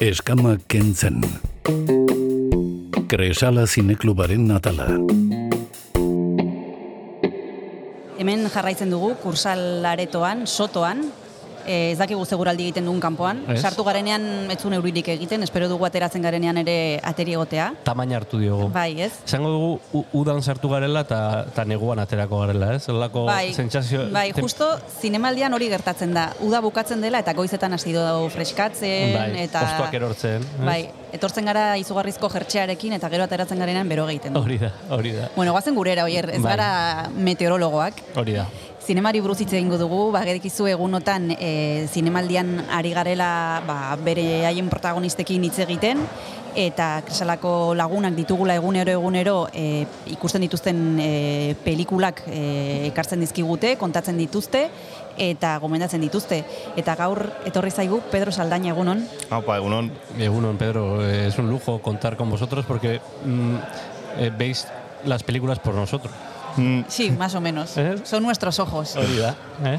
Eskama kentzen. Kresala zineklubaren natala. Hemen jarraitzen dugu, kursal aretoan, sotoan, Eh, ez dakigu seguraldi egiten dugun kanpoan. Ez. Sartu garenean ez zuen euririk egiten, espero dugu ateratzen garenean ere ateri egotea. Tamaina hartu diogu. Bai, ez? Esango dugu, udan sartu garela eta neguan aterako garela, ez? Zelako Bai, sentsazio... bai, justo zinemaldian hori gertatzen da. Uda bukatzen dela eta goizetan hasi dago freskatzen Bai, eta hostoak erortzen. ez? Bai, etortzen gara izugarrizko jertxearekin eta gero ateratzen garenean bero egiten. Hori da, hori da. Bueno, goazen gurera, oier, ez Bai. gara meteorologoak. Hori da. Zinemari buruz hitz egingo dugu, bagedikizu egunotan e, zinemaldian ari garela ba, bere haien protagonistekin hitz egiten, eta kresalako lagunak ditugula egunero egunero e, ikusten dituzten e, pelikulak e, ekartzen dizkigute, kontatzen dituzte, eta gomendatzen dituzte. Eta gaur etorri zaigu Pedro Saldaña egunon. Aupa, egunon. Egunon, Pedro, es un lujo contar con vosotros porque mm, eh, veis las películas por nosotros. Mm, Sí, más o menos. ¿Eh? Son nuestros ojos. Eh?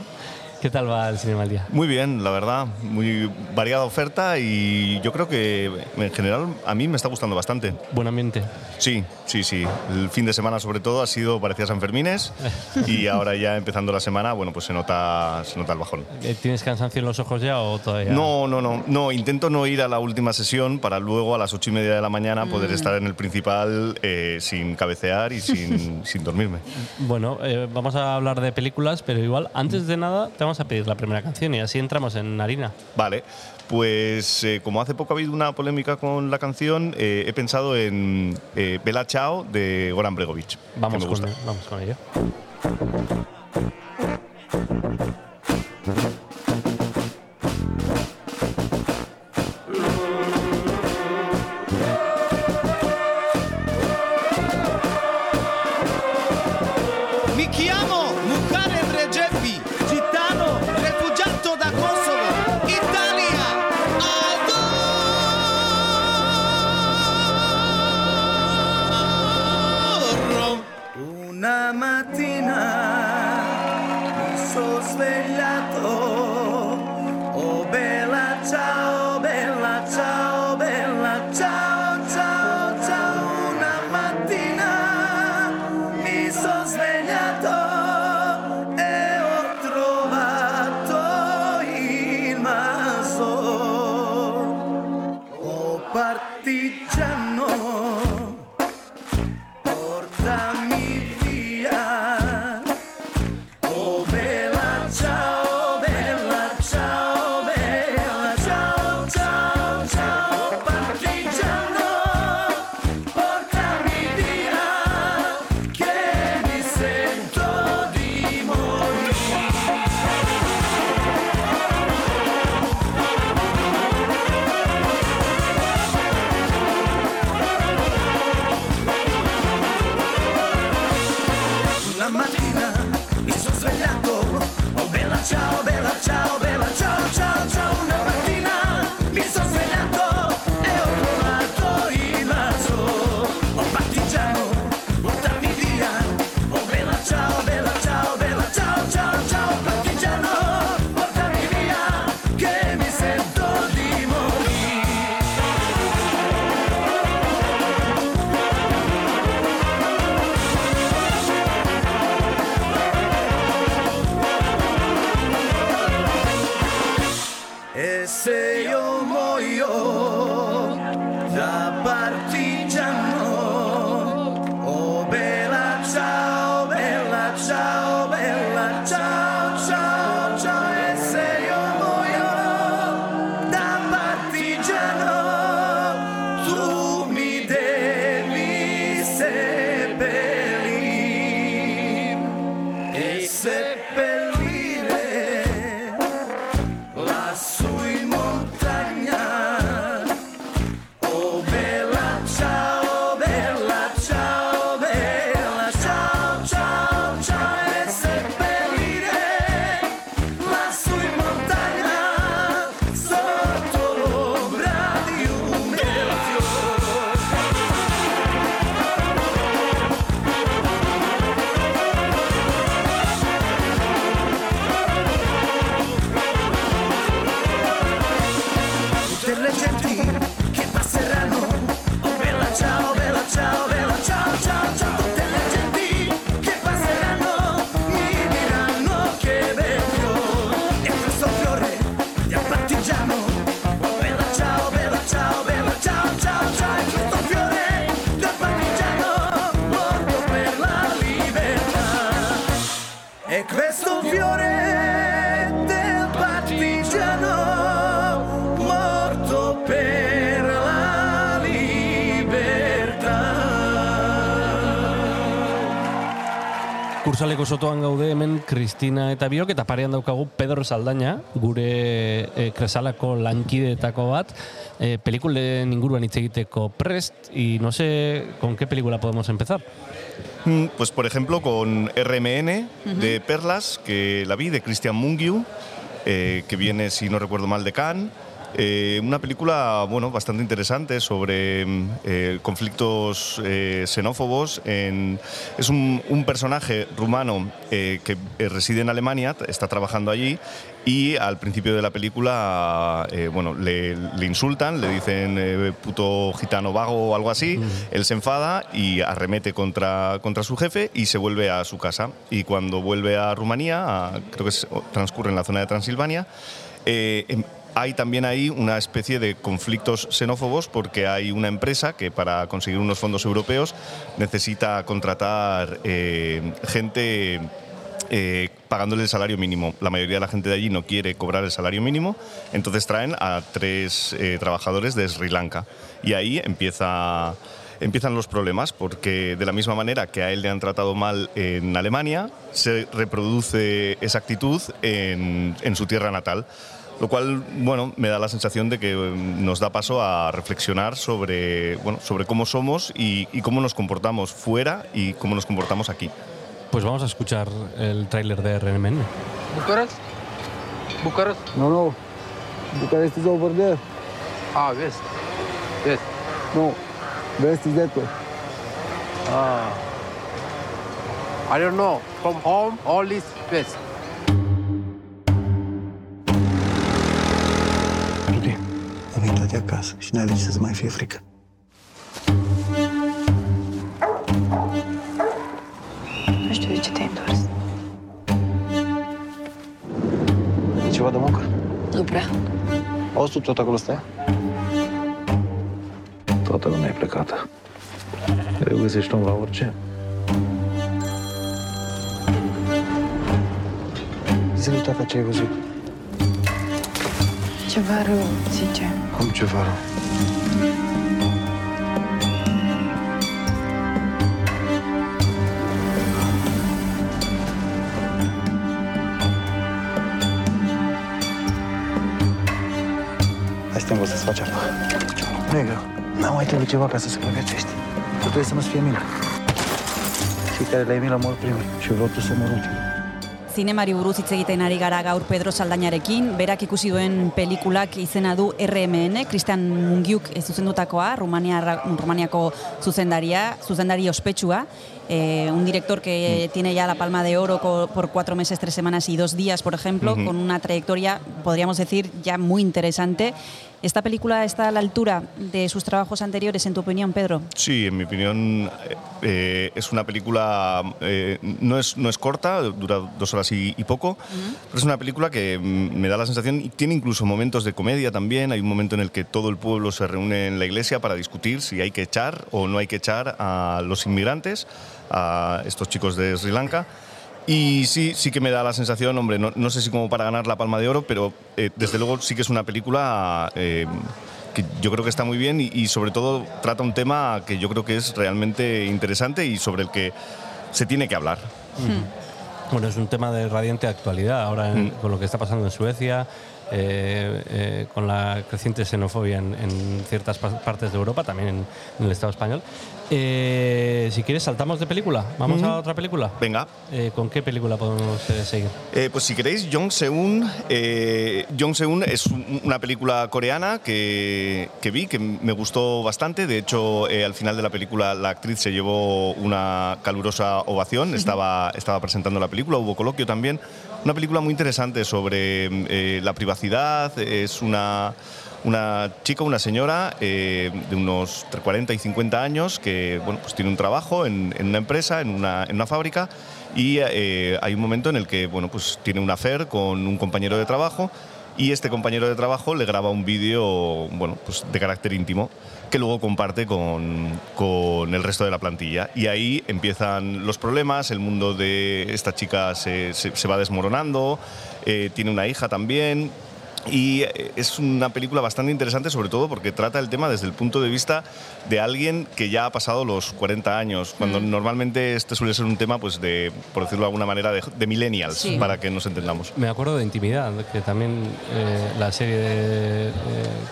¿Qué tal va el cinema al día? Muy bien, la verdad. Muy variada oferta y yo creo que en general a mí me está gustando bastante. Buen ambiente. Sí, sí, sí. El fin de semana sobre todo ha sido parecía San Fermines y ahora ya empezando la semana, bueno, pues se nota, se nota el bajón. Eh, ¿Tienes cansancio en los ojos ya o todavía? No, no, no, no. Intento no ir a la última sesión para luego a las ocho y media de la mañana poder estar en el principal eh, sin cabecear y sin, sin dormirme. Bueno, eh, vamos a hablar de películas, pero igual, antes de nada, te vamos a pedir la primera canción y así entramos en harina. Vale, pues eh, como hace poco ha habido una polémica con la canción, eh, he pensado en eh, Bella Ciao de Goran Bregovic. Vamos, que me gusta. con, vamos con ello. Mi chiamo Kursaleko sotoan gaude hemen Kristina eta biok eta parean daukagu Pedro Saldaña, gure e, kresalako lankideetako bat, e, pelikulen inguruan hitz egiteko prest, y no sé con qué película podemos empezar. Mm, Pues por ejemplo con RMN de Perlas, que la vi, de Christian Mungiu, eh, que viene, si no recuerdo mal, de Cannes. Eh, una película bueno, bastante interesante sobre mm, eh, conflictos eh, xenófobos. En- es un, un personaje rumano que reside en Alemania, está trabajando allí y al principio de la película eh, bueno, le, le insultan, le dicen eh, puto gitano vago o algo así, él se enfada y arremete contra, contra su jefe y se vuelve a su casa. Y cuando vuelve a Rumanía, a- creo que es- transcurre en la zona de Transilvania, eh, em- hay también ahí una especie de conflictos xenófobos porque hay una empresa que para conseguir unos fondos europeos necesita contratar eh, gente eh, pagándole el salario mínimo. La mayoría de la gente de allí no quiere cobrar el salario mínimo, entonces traen a tres eh, trabajadores de Sri Lanka. Y ahí empieza, empiezan los problemas, porque de la misma manera que a él le han tratado mal en Alemania, se reproduce esa actitud en su tierra natal. Lo cual, bueno, me da la sensación de que eh, nos da paso a reflexionar sobre, bueno, sobre cómo somos y, y cómo nos comportamos fuera y cómo nos comportamos aquí. Pues vamos a escuchar el tráiler de RMN. Bucharest? Bucharest? No, no. Bucharest is over there. Ah, west. West. No. West is that way. Ah. I don't know. From home, all is west. Acasă și n-ai lege să-ți mai fie frică. Nu știu de ce te-ai întors. E ceva de muncă? Nu prea. Auzi tu tot acolo stai? Toată lumea e plecată. Greu găsești om la orice. Zi lui tata ce ai văzut. Ceva rău, zice. Cum ceva rău. Hai să te învăț să-ți faci apa. Nu e greu. N-am mai trebuit ceva ca să supraviețuiești. Tu trebuie să nu-ți fie milă. Cei care le-ai milă mor primii și vreau tu să mor ultimul. Zinemari buruz hitz egiten ari gara gaur Pedro Saldañarekin, berak ikusi duen pelikulak izena du RMN, Christian Mungiuk zuzendutakoa, Rumania, Rumaniako zuzendaria, zuzendari ospetsua, eh, un director que tiene ya la palma de oro por cuatro meses, tres semanas y dos días, por ejemplo, con una trayectoria, podríamos decir, ya muy interesante. ¿Esta película está a la altura de sus trabajos anteriores, en tu opinión, Pedro? Sí, en mi opinión eh, es una película, eh, no, es, no es corta, dura dos horas y, y poco, pero es una película que mm, me da la sensación, y tiene incluso momentos de comedia también, hay un momento en el que todo el pueblo se reúne en la iglesia para discutir si hay que echar o no hay que echar a los inmigrantes, a estos chicos de Sri Lanka. Y sí, sí que me da la sensación, hombre, no, no sé si como para ganar la Palma de Oro, pero eh, desde luego sí que es una película eh, que yo creo que está muy bien y, y sobre todo trata un tema que yo creo que es realmente interesante y sobre el que se tiene que hablar. Bueno, es un tema de radiante actualidad ahora en- Mm. con lo que está pasando en Suecia, eh, eh, con la creciente xenofobia en, en ciertas pa- partes de Europa, también en, en el Estado español. Eh, si quieres, saltamos de película. ¿Vamos a otra película? Venga, Eh, ¿Con qué película podemos eh, seguir? Eh, pues si queréis, Jong Seun. Eh, Jong Seun es un- una película coreana que, que vi, que me gustó bastante. De hecho, eh, al final de la película la actriz se llevó una calurosa ovación. Estaba, estaba presentando la película, hubo coloquio también. Una película muy interesante sobre eh, la privacidad. Es una, una chica, una señora eh, de unos entre 40 y 50 años que bueno, pues tiene un trabajo en, una empresa, en una, en una fábrica y eh, hay un momento en el que bueno, pues tiene un affair con un compañero de trabajo y este compañero de trabajo le graba un vídeo bueno, pues de carácter íntimo que luego comparte con, con el resto de la plantilla. Y ahí empiezan los problemas, el mundo de esta chica se, se- se va desmoronando, eh, tiene una hija también, Y eh, es una película bastante interesante, sobre todo porque trata el tema desde el punto de vista de alguien que ya ha pasado los 40 años, cuando Mm. normalmente este suele ser un tema, pues de, por decirlo de alguna manera, de, de millennials, Sí. para que nos entendamos. Me acuerdo de Intimidad, que también eh, la serie de, eh,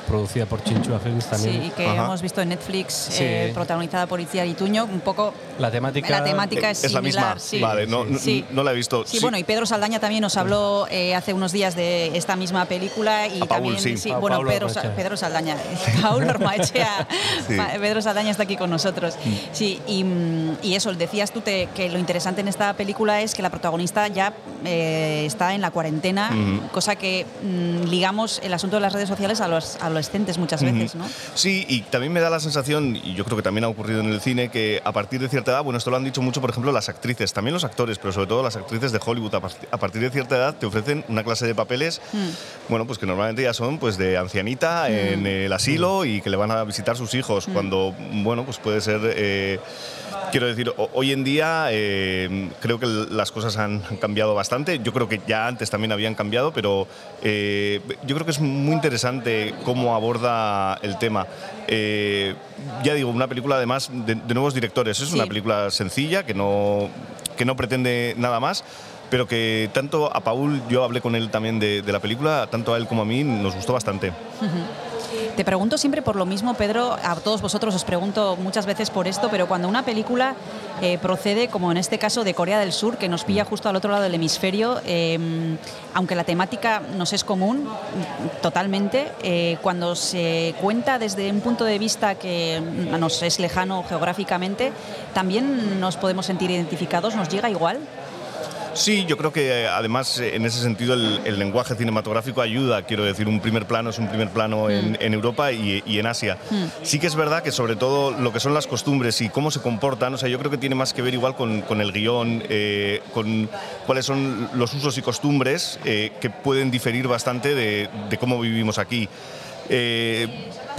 producida por Chinchua Films también. Sí, y que Ajá. hemos visto en Netflix, Sí. eh, protagonizada por Itziar Ituño, un poco La temática, la temática es, Eh, es la similar. misma. sí. Vale, no, no- Sí. no la he visto. Sí, bueno, y Pedro Saldaña también nos habló eh, hace unos días de esta misma película y A Paul, también sí. Pa- bueno, Pedro. Pedro Saldaña, Paul Ormaechea, Sí. Pedro Saldaña está aquí con nosotros. Sí, y, mm, y eso, decías tú te- que lo interesante en esta película es que la protagonista ya eh, está en la cuarentena, cosa que mm, ligamos el asunto de las redes sociales a los adolescentes muchas veces, ¿no? Sí, y también me da la sensación, y yo creo que también ha ocurrido en el cine, que a partir de cierta edad, bueno, esto lo han dicho mucho, por ejemplo, las actrices, también los actores, pero sobre todo las actrices de Hollywood, a partir de cierta edad te ofrecen una clase de papeles, Mm. bueno, pues que normalmente ya son pues de ancianita en el asilo y que le van a visitar sus hijos, cuando, bueno, pues puede ser... eh, Quiero decir, ho- hoy en día eh, creo que las cosas han cambiado bastante. Yo creo que ya antes también habían cambiado, pero eh, yo creo que es muy interesante cómo aborda el tema. Eh, ya digo, una película además de, de nuevos directores. Es Sí. una película sencilla que no, que no pretende nada más. Pero que tanto a Paul, yo hablé con él también de, de la película, tanto a él como a mí nos gustó bastante. Te pregunto siempre por lo mismo, Pedro, a todos vosotros os pregunto muchas veces por esto, pero cuando una película eh, procede, como en este caso de Corea del Sur, que nos pilla justo al otro lado del hemisferio, eh, aunque la temática nos es común totalmente, eh, cuando se cuenta desde un punto de vista que nos es lejano geográficamente, también nos podemos sentir identificados, nos llega igual. Sí, yo creo que eh, además eh, en ese sentido el, el lenguaje cinematográfico ayuda, quiero decir, un primer plano es un primer plano en, en Europa y, y en Asia. Sí que es verdad que sobre todo lo que son las costumbres y cómo se comportan, o sea, yo creo que tiene más que ver igual con, con el guion, eh, con cuáles son los usos y costumbres eh, que pueden diferir bastante de, de cómo vivimos aquí. Eh,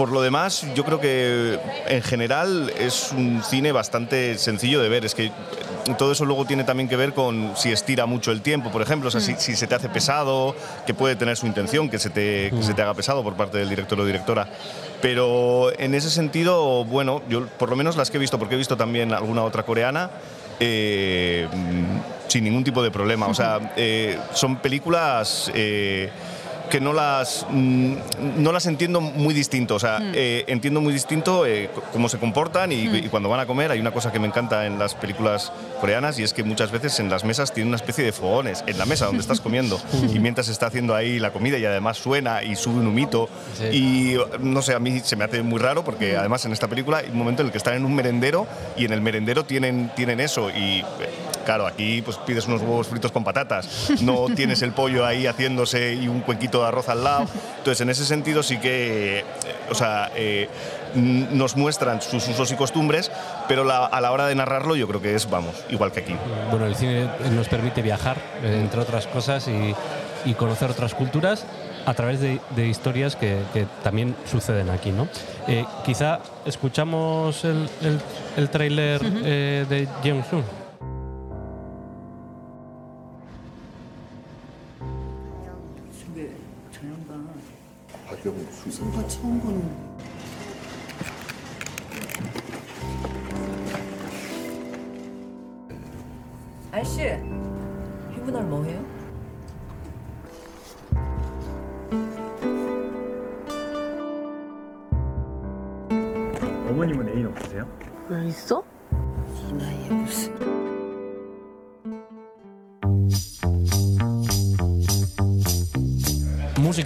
por lo demás, yo creo que en general es un cine bastante sencillo de ver. Es que todo eso luego tiene también que ver con si estira mucho el tiempo, por ejemplo, o sea, si, si se te hace pesado, que puede tener su intención, que se, te, que se te haga pesado por parte del director o directora. Pero en ese sentido, bueno, yo por lo menos las que he visto, porque he visto también alguna otra coreana, eh, mm, sin ningún tipo de problema. O sea, eh, son películas eh, que no las, mm, no las entiendo muy distinto. O sea, eh, entiendo muy distinto eh, cómo se comportan y, y cuando van a comer. Hay una cosa que me encanta en las películas coreanas y es que muchas veces en las mesas tienen una especie de fogones en la mesa donde estás comiendo y mientras se está haciendo ahí la comida y además suena y sube un humito y no sé, a mí se me hace muy raro porque además en esta película hay un momento en el que están en un merendero y en el merendero tienen, tienen eso y eh, claro, aquí pues pides unos huevos fritos con patatas, no tienes el pollo ahí haciéndose y un cuenquito de arroz al lado. Entonces, en ese sentido sí que, eh, o sea, eh, nos muestran sus usos y costumbres, pero la- a la hora de narrarlo yo creo que es, vamos, igual que aquí. Bueno, el cine nos permite viajar, eh, entre otras cosas, y, y conocer otras culturas a través de, de historias que, que también suceden aquí, ¿no? Eh, quizá escuchamos el, el, el tráiler eh, de Jeong-soo. 아저씨, 휴분할 뭐 해요? 어머님은 애인 없으세요? 왜 있어?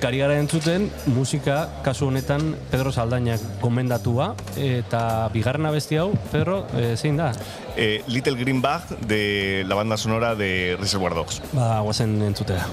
Musikari gara entzuten, musika kasu honetan Pedro Saldainak gomendatua, eta bigarrena besti hau, Pedro, eh, zein da? Eh, Little Green Bag de la banda sonora de Reservoir Dogs. Ba, guazen entzutea.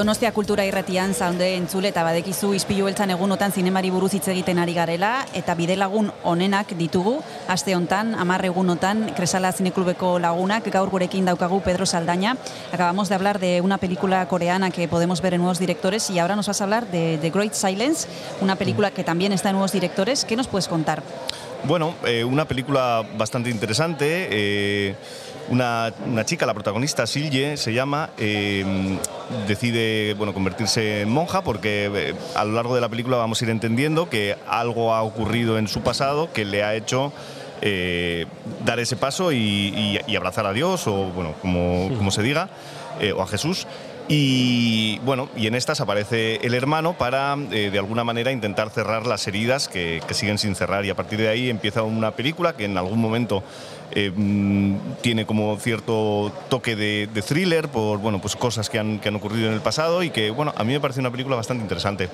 Donostia kultura irratian zaude entzule eta badekizu ispilu beltzan egunotan zinemari buruz hitz egiten ari garela eta bidelagun onenak ditugu aste hontan 10 egunotan Kresala Zineklubeko lagunak gaur gurekin daukagu Pedro Saldaña. Acabamos de hablar de una película coreana que podemos ver en nuevos directores y ahora nos vas a hablar de The Great Silence, una película que también está en nuevos directores. ¿Qué nos puedes contar? Bueno, eh, una película bastante interesante. eh, una, una chica, la protagonista, Silje, se llama, eh, decide bueno, convertirse en monja porque eh, a lo largo de la película vamos a ir entendiendo que algo ha ocurrido en su pasado que le ha hecho eh, dar ese paso y, y- y abrazar a Dios o, bueno, como, como se diga, eh, o a Jesús. Y bueno, y en estas aparece el hermano para eh, de alguna manera intentar cerrar las heridas que, siguen sin cerrar. Y a partir de ahí empieza una película que en algún momento eh, mm, tiene como cierto toque de, thriller por bueno, pues cosas que han, que han ocurrido en el pasado y que bueno, a mí me parece una película bastante interesante.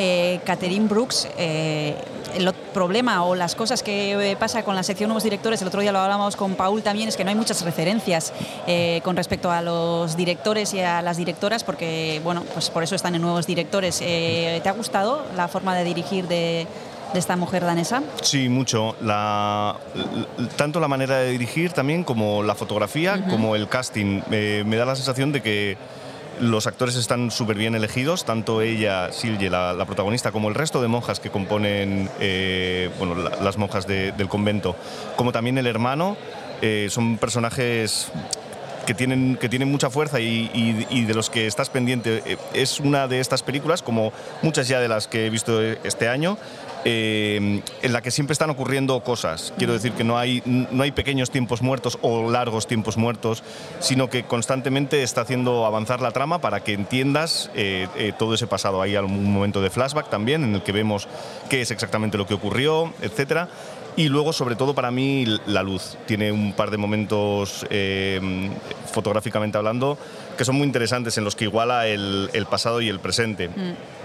Eh, Catherine Brooks, eh, el problema o las cosas que eh, pasa con la sección Nuevos Directores, el otro día lo hablábamos con Paul también, es que no hay muchas referencias eh, con respecto a los directores y a las directoras, porque, bueno, pues por eso están en Nuevos Directores. Eh, ¿Te ha gustado la forma de dirigir de, de esta mujer danesa? Sí, mucho. La, tanto la manera de dirigir también como la fotografía, como el casting. Eh, me da la sensación de que los actores están súper bien elegidos, tanto ella, Silje, la, protagonista, como el resto de monjas que componen eh, bueno, la- las monjas de- del convento, como también el hermano. Eh, son personajes que tienen, que tienen mucha fuerza y de los que estás pendiente. Eh, Es una de estas películas, como muchas ya de las que he visto este año, eh, en la que siempre están ocurriendo cosas. Quiero decir que no hay, no hay pequeños tiempos muertos o largos tiempos muertos, sino que constantemente está haciendo avanzar la trama para que entiendas eh, eh, todo ese pasado. Hay algún momento de flashback también en el que vemos qué es exactamente lo que ocurrió, etcétera. Y luego, sobre todo para mí, la luz. Tiene un par de momentos, eh, fotográficamente hablando, que son muy interesantes, en los que iguala el, el pasado y el presente.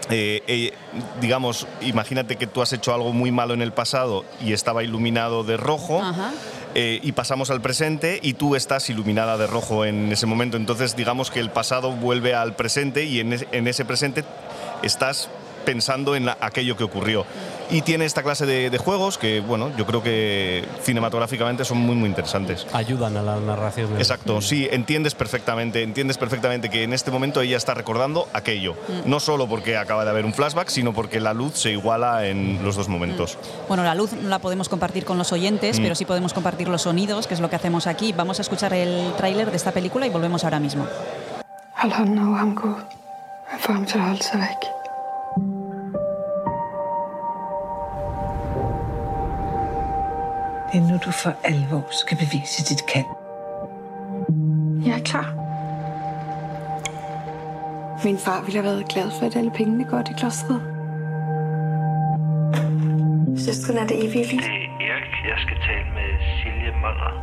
Eh, eh, digamos, imagínate que tú has hecho algo muy malo en el pasado y estaba iluminado de rojo. eh, y pasamos al presente y tú estás iluminada de rojo en ese momento. Entonces, digamos que el pasado vuelve al presente y en, es- en ese presente estás pensando en aquello que ocurrió. Y tiene esta clase de, de juegos que, bueno, yo creo que cinematográficamente son muy, muy interesantes. Ayudan a la narración. Exacto, sí, entiendes perfectamente, entiendes perfectamente que en este momento ella está recordando aquello. Mm. No solo porque acaba de haber un flashback, sino porque la luz se iguala en los dos momentos. Bueno, la luz no la podemos compartir con los oyentes, Mm. pero sí podemos compartir los sonidos, que es lo que hacemos aquí. Vamos a escuchar el tráiler de esta película y volvemos ahora mismo. Nu, du for alvor skal bevise dit kald. Jeg er klar. Min far ville have været glad for, at alle pengene går til klostret. Søstren er det evige liv. Det er Erik. Jeg skal tale med Silje Møller.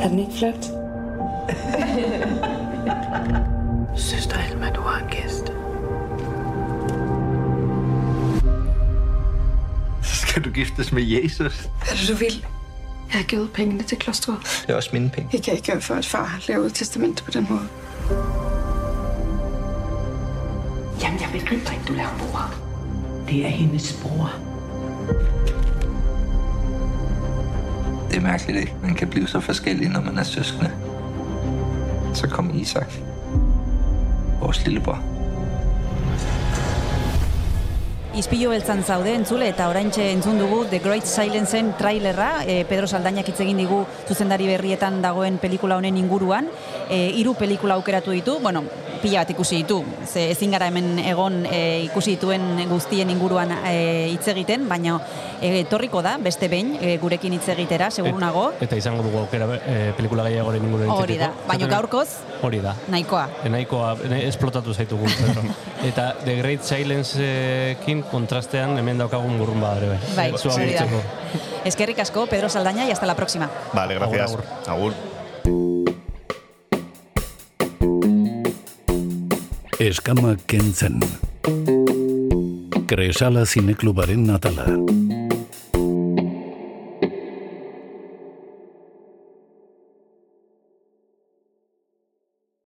Er den ikke flot? Søster Alma, du har en gæst. Du giftes med Jesus? Er det, du vil? Jeg har givet pengene til klostret. Det er også mine penge. Jeg kan ikke gøre for, at far laver et testament på den måde. Jamen, jeg begriber ikke, du laver mor. Det er hendes bror. Det er mærkeligt, ikke? Man kan blive så forskellig, når man er søskende. Så kom Isak. Vores lillebror. Ispilo beltzan zaude entzule eta oraintxe entzun dugu The Great Silenceen trailerra, e, Pedro Saldainak hitz egin digu zuzendari berrietan dagoen pelikula honen inguruan. E, hiru pelikula aukeratu ditu, bueno, pila bat ikusi ditu. Ze ezin gara hemen egon e, ikusi dituen guztien inguruan e, hitz egiten, baina e, etorriko da beste behin e, gurekin hitz egitera, seguru nago. Eta izango dugu aukera e, pelikula gehiagoren inguruan Hori da, baina gaurkoz Hori da. nahikoa. E, Nahikoa, e, esplotatu zaitugu. Eta The Great Silence-ekin kontrastean hemen daukagun gurrun badare bai. Bai, Zua hori da. agurtzeko. Eskerrik asko, Pedro Saldaña, y hasta la próxima. Vale, gracias. Agur, Agur. Eskama kentzen. Kresala zineklubaren atala.